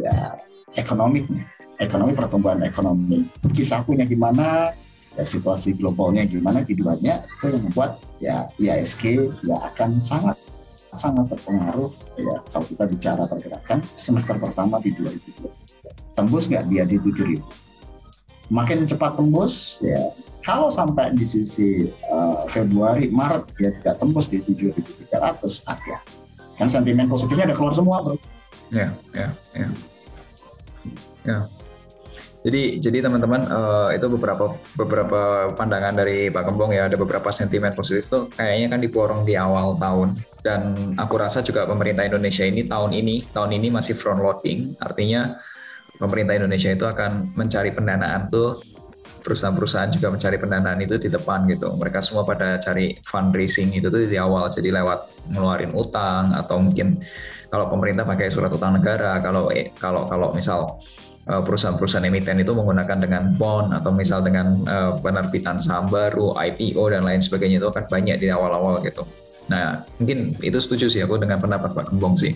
ya ekonomiknya, ekonomi pertumbuhan ekonomi. Kisah punya gimana, ya, situasi globalnya gimana, keduanya itu yang membuat ya IISG ya akan sangat sangat terpengaruh ya kalau kita bicara pergerakan semester pertama di 2020 tembus nggak? Dia di 7000 makin cepat tembus ya kalau sampai di sisi uh, Februari Maret dia tidak tembus di 7300 aja kan sentimen positifnya udah keluar semua bro. Ya ya ya. Ya. Jadi jadi teman-teman uh, itu beberapa beberapa pandangan dari Pak Kembong ya. Ada beberapa sentimen positif tuh kayaknya kan diporong di awal tahun dan aku rasa juga pemerintah Indonesia ini tahun ini tahun ini masih front loading artinya pemerintah Indonesia itu akan mencari pendanaan tuh perusahaan-perusahaan juga mencari pendanaan itu di depan gitu. Mereka semua pada cari fundraising itu tuh di awal. Jadi lewat ngeluarin utang atau mungkin kalau pemerintah pakai surat utang negara, kalau eh, kalau kalau misal eh, perusahaan-perusahaan emiten itu menggunakan dengan bond atau misal dengan uh, penerbitan saham baru, IPO dan lain sebagainya itu akan banyak di awal-awal gitu. Nah, mungkin itu setuju sih aku dengan pendapat Pak Gembong sih.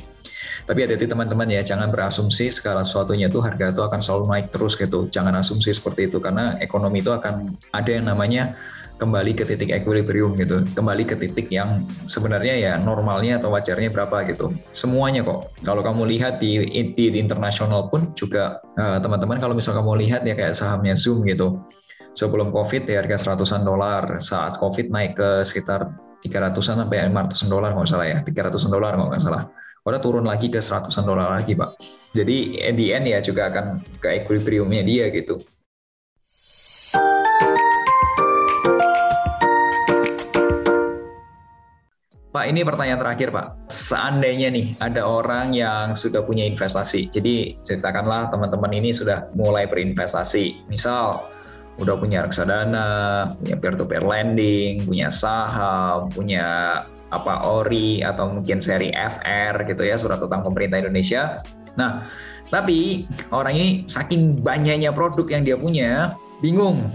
Tapi hati-hati teman-teman ya, jangan berasumsi segala sesuatunya itu harga itu akan selalu naik terus gitu. Jangan asumsi seperti itu karena ekonomi itu akan ada yang namanya kembali ke titik equilibrium gitu, kembali ke titik yang sebenarnya ya normalnya atau wajarnya berapa gitu. Semuanya kok. Kalau kamu lihat di di, di internasional pun juga uh, teman-teman kalau misal kamu lihat ya kayak sahamnya Zoom gitu. Sebelum COVID di harga seratusan dolar, saat COVID naik ke sekitar 300-an sampai 500 dolar nggak salah ya, 300 dolar nggak salah. Udah turun lagi ke seratusan dolar lagi pak. Jadi end ya juga akan ke equilibriumnya dia gitu. Pak, ini pertanyaan terakhir, Pak. Seandainya nih ada orang yang sudah punya investasi, jadi ceritakanlah teman-teman ini sudah mulai berinvestasi. Misal, udah punya reksadana, punya peer-to-peer lending, punya saham, punya apa ORI atau mungkin seri FR gitu ya surat utang pemerintah Indonesia. Nah, tapi orang ini saking banyaknya produk yang dia punya, bingung.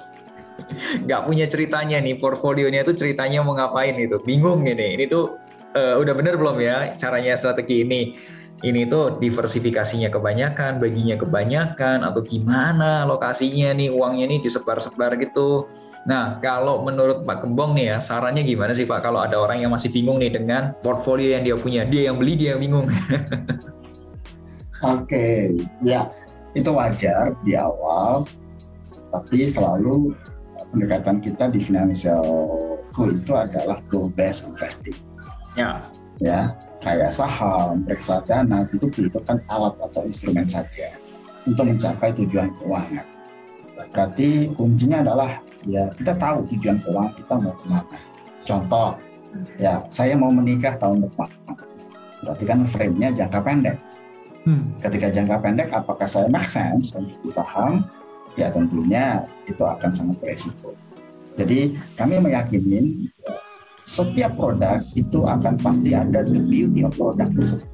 Nggak punya ceritanya nih, portfolionya itu ceritanya mau ngapain itu, bingung ini. Ini tuh uh, udah bener belum ya caranya strategi ini? Ini tuh diversifikasinya kebanyakan, baginya kebanyakan, atau gimana lokasinya nih, uangnya nih disebar-sebar gitu Nah, kalau menurut Pak Gembong nih ya, sarannya gimana sih Pak kalau ada orang yang masih bingung nih dengan portfolio yang dia punya, dia yang beli, dia yang bingung. Oke, okay. ya itu wajar di awal, tapi selalu pendekatan kita di financialku itu adalah goal based investing. Ya. Ya, kayak saham, reksadana itu itu kan alat atau instrumen saja untuk mencapai tujuan keuangan. Berarti kuncinya adalah ya kita tahu tujuan keuangan kita mau ke mana. Contoh, ya saya mau menikah tahun depan, berarti kan frame-nya jangka pendek. Hmm. Ketika jangka pendek, apakah saya make sense untuk di saham? Ya tentunya itu akan sangat beresiko. Jadi kami meyakini setiap produk itu akan pasti ada the beauty of product tersebut.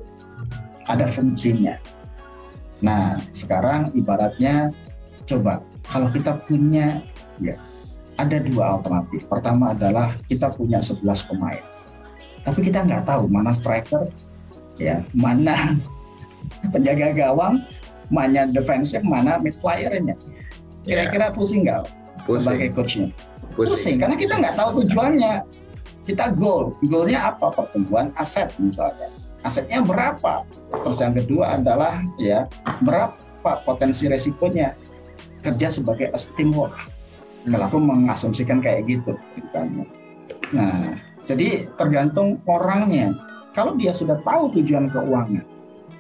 ada fungsinya. Nah, sekarang ibaratnya coba kalau kita punya ya ada dua alternatif. Pertama adalah kita punya 11 pemain. Tapi kita nggak tahu mana striker, ya, mana penjaga gawang, mana defensif, mana mid flyernya. Kira-kira pusing nggak sebagai coachnya? Pusing. pusing karena kita nggak tahu tujuannya. Kita goal, goalnya apa? Pertumbuhan aset misalnya. Asetnya berapa? Terus yang kedua adalah ya berapa potensi resikonya kerja sebagai teamwork. Kalau aku mengasumsikan kayak gitu ceritanya. Nah, jadi tergantung orangnya. Kalau dia sudah tahu tujuan keuangan,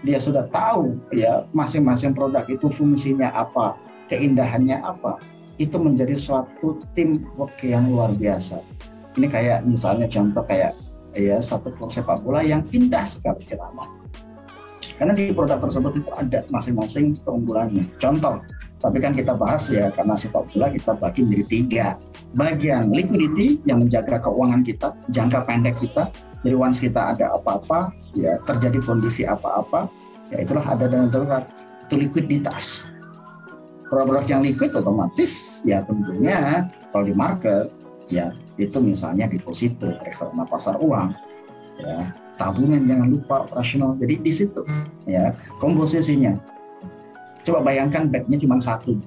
dia sudah tahu ya masing-masing produk itu fungsinya apa, keindahannya apa, itu menjadi suatu tim work yang luar biasa. Ini kayak misalnya contoh kayak ya satu klub sepak bola yang indah sekali kerama. Karena di produk tersebut itu ada masing-masing keunggulannya. Contoh, tapi kan kita bahas ya karena sepak bola kita bagi menjadi tiga bagian liquidity yang menjaga keuangan kita jangka pendek kita jadi once kita ada apa-apa ya terjadi kondisi apa-apa ya itulah ada dengan darurat itu likuiditas produk yang liquid otomatis ya tentunya kalau di market ya itu misalnya deposito reksadana pasar uang ya tabungan jangan lupa operasional jadi di situ ya komposisinya coba bayangkan backnya cuma satu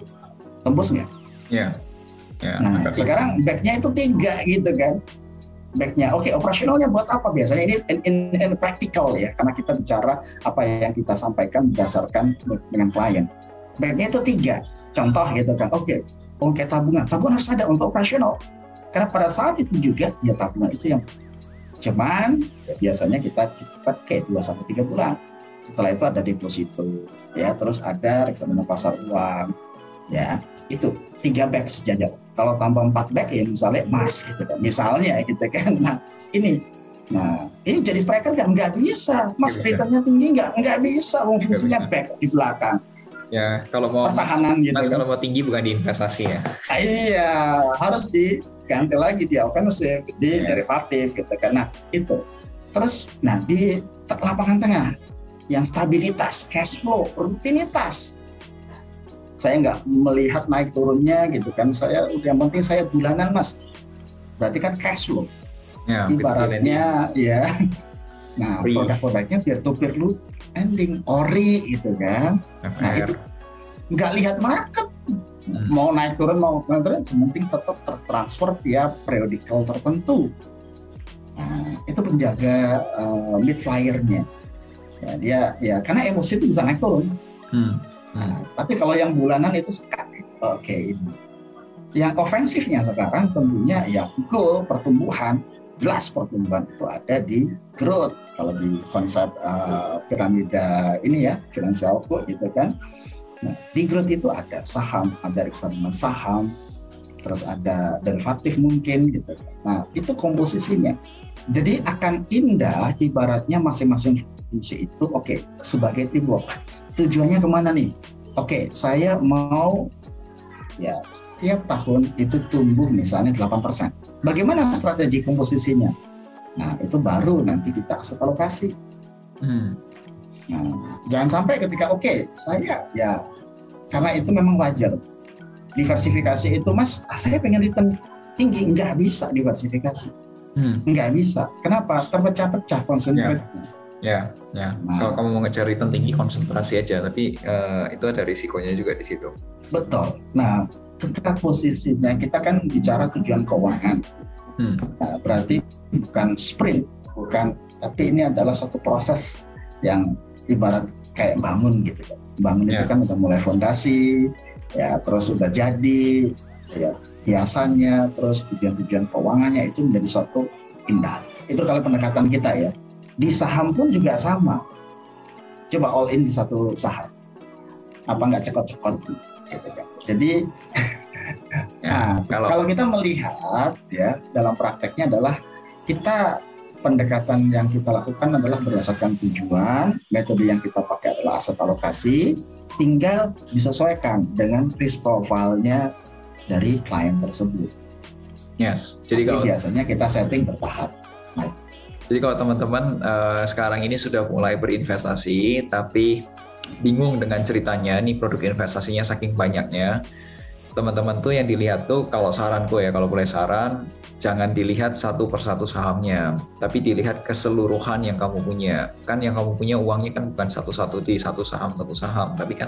tembus nggak? Ya. ya nah sekarang backnya itu tiga gitu kan backnya. Oke, okay, operasionalnya buat apa? Biasanya ini in, in, in practical ya, karena kita bicara apa yang kita sampaikan berdasarkan dengan klien. Backnya itu tiga. Contoh gitu kan, oke, okay, kayak tabungan. Tabungan harus ada untuk operasional. Karena pada saat itu juga, ya tabungan itu yang cuman ya biasanya kita pakai 2 sampai tiga bulan. Setelah itu ada deposito, ya, terus ada reksadana pasar uang, ya, itu tiga back sejajar. Kalau tambah empat back ya misalnya emas gitu kan. Misalnya gitu kan. Nah ini Nah, ini jadi striker kan nggak bisa, mas returnnya tinggi nggak nggak bisa, wong fungsinya back di belakang. Ya, kalau mau pertahanan gitu. Mas, kalau mau tinggi bukan di investasi ya. Ah, iya, harus diganti lagi di ofensif, di ya. derivatif gitu kan. Nah, itu. Terus nah di lapangan tengah yang stabilitas, cash flow, rutinitas. Saya nggak melihat naik turunnya gitu kan. Saya yang penting saya bulanan mas. Berarti kan cash flow. Ya, ibaratnya ya. Nah produk-produknya peer to peer lu ending ori gitu kan. Nah itu. Nggak lihat market hmm. mau naik turun mau naik turun sementing tetap tertransfer tiap periodical tertentu nah, itu penjaga uh, mid flyernya ya, dia ya karena emosi itu bisa naik turun hmm Nah, tapi kalau yang bulanan itu sekali. Oke okay, ini. Yang ofensifnya sekarang tentunya ya goal pertumbuhan jelas pertumbuhan itu ada di growth kalau di konsep uh, piramida ini ya financial code gitu kan. Nah, di growth itu ada saham, ada reksadana saham, terus ada derivatif mungkin gitu. Nah, itu komposisinya. Jadi akan indah ibaratnya masing-masing fungsi itu oke okay, sebagai teamwork tujuannya ke mana nih? Oke, saya mau ya tiap tahun itu tumbuh misalnya 8%. Bagaimana strategi komposisinya? Nah, itu baru nanti kita aset alokasi. Hmm. Nah, jangan sampai ketika oke, okay, saya ya karena itu memang wajar. Diversifikasi itu Mas, ah, saya pengen return tinggi, nggak bisa diversifikasi. Hmm. Nggak bisa. Kenapa? Terpecah-pecah konsentrasinya. Yeah Ya, ya. Nah, Kalau kamu mau ngejar return tinggi konsentrasi aja, tapi uh, itu ada risikonya juga di situ. Betul. Nah, ketika posisinya kita kan bicara tujuan keuangan. Hmm. Nah, berarti bukan sprint, bukan, tapi ini adalah satu proses yang ibarat kayak bangun gitu. Bangun ya. itu kan udah mulai fondasi, ya terus udah jadi, ya hiasannya, terus tujuan-tujuan keuangannya itu menjadi satu indah. Itu kalau pendekatan kita ya di saham pun juga sama. Coba all in di satu saham. Apa nggak cekot-cekot? Gitu kan. Jadi ya, nah, kalau, kalau kita melihat ya dalam prakteknya adalah kita pendekatan yang kita lakukan adalah berdasarkan tujuan, metode yang kita pakai adalah aset alokasi, tinggal disesuaikan dengan risk profile-nya dari klien tersebut. Yes. Jadi kalau biasanya kita setting bertahap. Nah, Jadi kalau teman-teman uh, sekarang ini sudah mulai berinvestasi, tapi bingung dengan ceritanya, nih produk investasinya saking banyaknya, teman-teman tuh yang dilihat tuh kalau saranku ya, kalau boleh saran, jangan dilihat satu persatu sahamnya, tapi dilihat keseluruhan yang kamu punya. Kan yang kamu punya uangnya kan bukan satu-satu di satu saham satu saham, tapi kan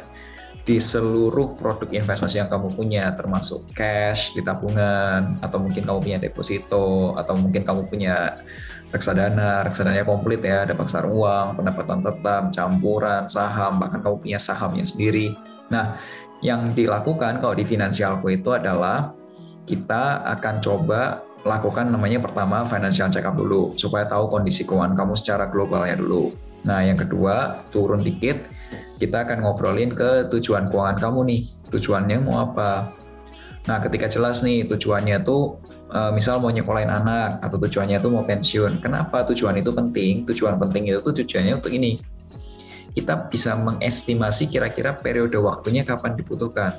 di seluruh produk investasi yang kamu punya, termasuk cash di tabungan, atau mungkin kamu punya deposito, atau mungkin kamu punya reksadana, reksadana komplit ya, ada pasar uang, pendapatan tetap, campuran, saham, bahkan kamu punya sahamnya sendiri. Nah, yang dilakukan kalau di finansialku itu adalah kita akan coba lakukan namanya pertama financial check up dulu supaya tahu kondisi keuangan kamu secara globalnya dulu. Nah, yang kedua, turun dikit, kita akan ngobrolin ke tujuan keuangan kamu nih. Tujuannya mau apa? Nah, ketika jelas nih tujuannya tuh uh, misal mau nyekolahin anak atau tujuannya itu mau pensiun. Kenapa tujuan itu penting? Tujuan penting itu tuh tujuannya untuk ini. Kita bisa mengestimasi kira-kira periode waktunya kapan dibutuhkan.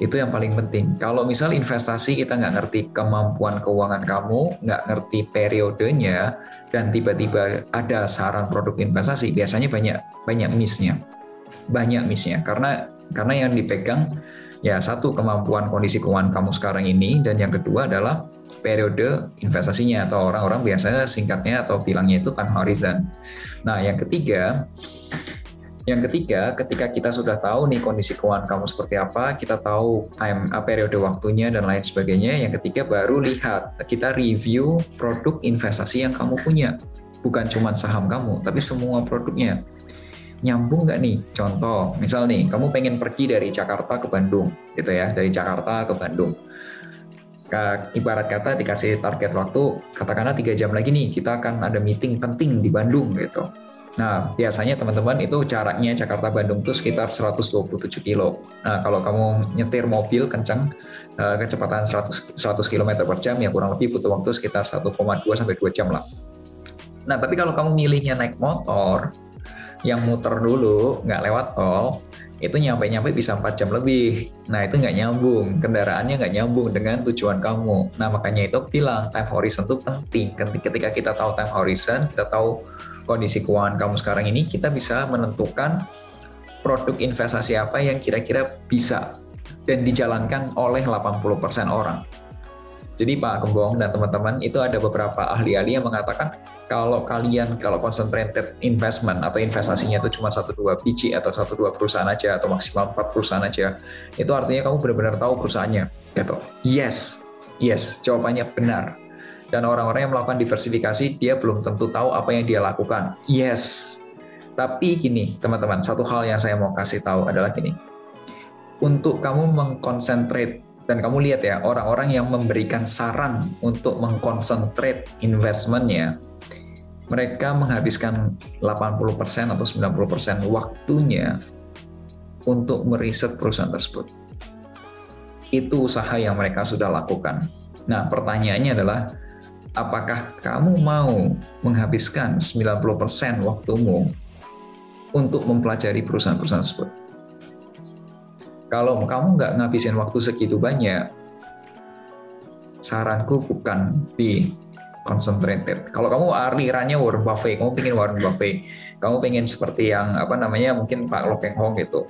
Itu yang paling penting. Kalau misal investasi kita nggak ngerti kemampuan keuangan kamu, nggak ngerti periodenya, dan tiba-tiba ada saran produk investasi, biasanya banyak banyak missnya, banyak missnya. Karena karena yang dipegang Ya, satu kemampuan kondisi keuangan kamu sekarang ini dan yang kedua adalah periode investasinya atau orang-orang biasanya singkatnya atau bilangnya itu time horizon. Nah, yang ketiga yang ketiga, ketika kita sudah tahu nih kondisi keuangan kamu seperti apa, kita tahu time uh, periode waktunya dan lain sebagainya. Yang ketiga baru lihat, kita review produk investasi yang kamu punya. Bukan cuma saham kamu, tapi semua produknya nyambung nggak nih? Contoh, misal nih, kamu pengen pergi dari Jakarta ke Bandung, gitu ya, dari Jakarta ke Bandung. Ibarat kata dikasih target waktu, katakanlah tiga jam lagi nih, kita akan ada meeting penting di Bandung, gitu. Nah, biasanya teman-teman itu jaraknya Jakarta Bandung itu sekitar 127 kilo. Nah, kalau kamu nyetir mobil kencang, eh, kecepatan 100, 100 km per jam, ya kurang lebih butuh waktu sekitar 1,2 sampai 2 jam lah. Nah, tapi kalau kamu milihnya naik motor, yang muter dulu nggak lewat tol itu nyampe-nyampe bisa 4 jam lebih. Nah itu nggak nyambung, kendaraannya nggak nyambung dengan tujuan kamu. Nah makanya itu bilang time horizon itu penting. Ketika kita tahu time horizon, kita tahu kondisi keuangan kamu sekarang ini, kita bisa menentukan produk investasi apa yang kira-kira bisa dan dijalankan oleh 80% orang. Jadi Pak Gembong dan teman-teman itu ada beberapa ahli-ahli yang mengatakan kalau kalian kalau concentrated investment atau investasinya itu cuma satu dua biji atau satu dua perusahaan aja atau maksimal empat perusahaan aja itu artinya kamu benar-benar tahu perusahaannya gitu yes yes jawabannya benar dan orang-orang yang melakukan diversifikasi dia belum tentu tahu apa yang dia lakukan yes tapi gini teman-teman satu hal yang saya mau kasih tahu adalah gini untuk kamu mengkonsentrate dan kamu lihat ya orang-orang yang memberikan saran untuk mengkonsentrate investmentnya mereka menghabiskan 80% atau 90% waktunya untuk meriset perusahaan tersebut. Itu usaha yang mereka sudah lakukan. Nah, pertanyaannya adalah apakah kamu mau menghabiskan 90% waktumu untuk mempelajari perusahaan-perusahaan tersebut? Kalau kamu nggak ngabisin waktu segitu banyak, saranku bukan di concentrated. Kalau kamu alirannya Warren Buffett, kamu pengen Warren Buffett, kamu pengen seperti yang apa namanya mungkin Pak Lokeng Hong gitu.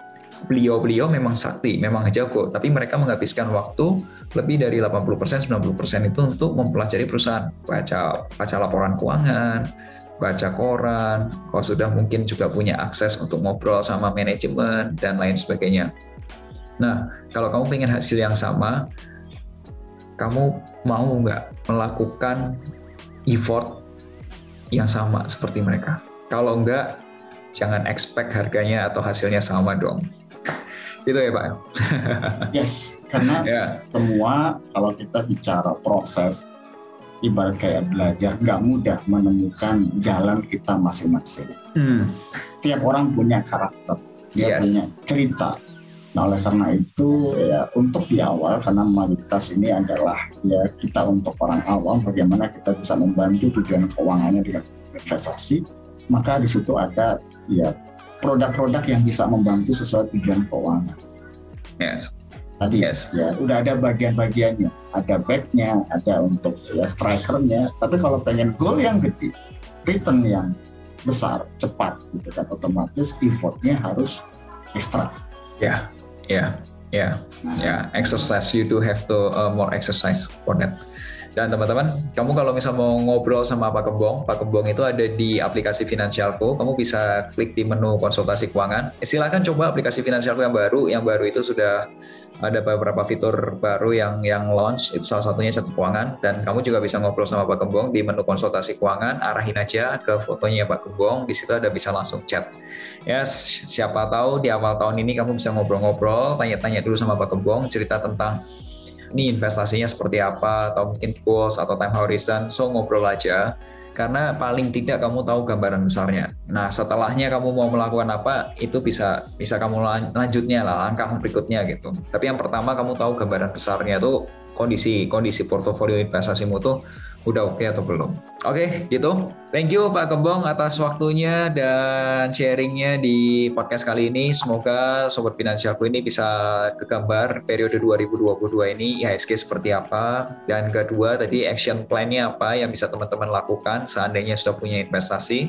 Beliau-beliau memang sakti, memang jago, tapi mereka menghabiskan waktu lebih dari 80%, 90% itu untuk mempelajari perusahaan, baca baca laporan keuangan, baca koran, kalau sudah mungkin juga punya akses untuk ngobrol sama manajemen dan lain sebagainya. Nah, kalau kamu pengen hasil yang sama, kamu mau nggak melakukan effort yang sama seperti mereka. Kalau enggak, jangan expect harganya atau hasilnya sama dong. Gitu ya Pak? yes, karena yeah. semua kalau kita bicara proses, ibarat kayak belajar, nggak mudah menemukan jalan kita masing-masing. Hmm. Tiap orang punya karakter, dia yes. punya cerita, Nah oleh karena itu ya untuk di awal karena mayoritas ini adalah ya kita untuk orang awam bagaimana kita bisa membantu tujuan keuangannya dengan investasi maka di situ ada ya produk-produk yang bisa membantu sesuai tujuan keuangan. Yes. tadi yes. ya udah ada bagian-bagiannya ada backnya ada untuk ya strikernya tapi kalau pengen gol yang gede return yang besar cepat gitu kan otomatis effortnya harus ekstra ya ya ya ya exercise you do have to uh, more exercise for that dan teman-teman, kamu kalau misal mau ngobrol sama Pak Kembong, Pak Kembong itu ada di aplikasi Finansialku. Kamu bisa klik di menu konsultasi keuangan. Eh, silahkan coba aplikasi Finansialku yang baru. Yang baru itu sudah ada beberapa fitur baru yang yang launch itu salah satunya satu keuangan dan kamu juga bisa ngobrol sama Pak Kembong di menu konsultasi keuangan arahin aja ke fotonya Pak Kembong di situ ada bisa langsung chat ya yes, siapa tahu di awal tahun ini kamu bisa ngobrol-ngobrol tanya-tanya dulu sama Pak Kembong cerita tentang ini investasinya seperti apa atau mungkin goals atau time horizon so ngobrol aja karena paling tidak kamu tahu gambaran besarnya. Nah, setelahnya kamu mau melakukan apa, itu bisa bisa kamu lanjutnya lah, langkah berikutnya gitu. Tapi yang pertama kamu tahu gambaran besarnya itu kondisi kondisi portofolio investasimu tuh udah oke okay atau belum. Oke, okay, gitu. Thank you Pak Kembong atas waktunya dan sharingnya di podcast kali ini. Semoga Sobat Finansialku ini bisa kegambar periode 2022 ini IHSG seperti apa. Dan kedua tadi action plan-nya apa yang bisa teman-teman lakukan seandainya sudah punya investasi.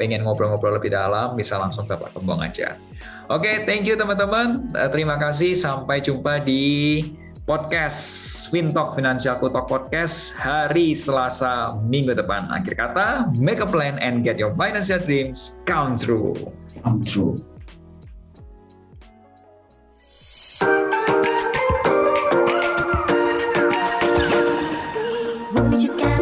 Pengen ngobrol-ngobrol lebih dalam, bisa langsung ke Pak Kembong aja. Oke, okay, thank you teman-teman. Terima kasih. Sampai jumpa di podcast FinTalk Finansialku Talk Podcast hari Selasa minggu depan. Akhir kata, make a plan and get your financial dreams come true. Come true. Wujudkan.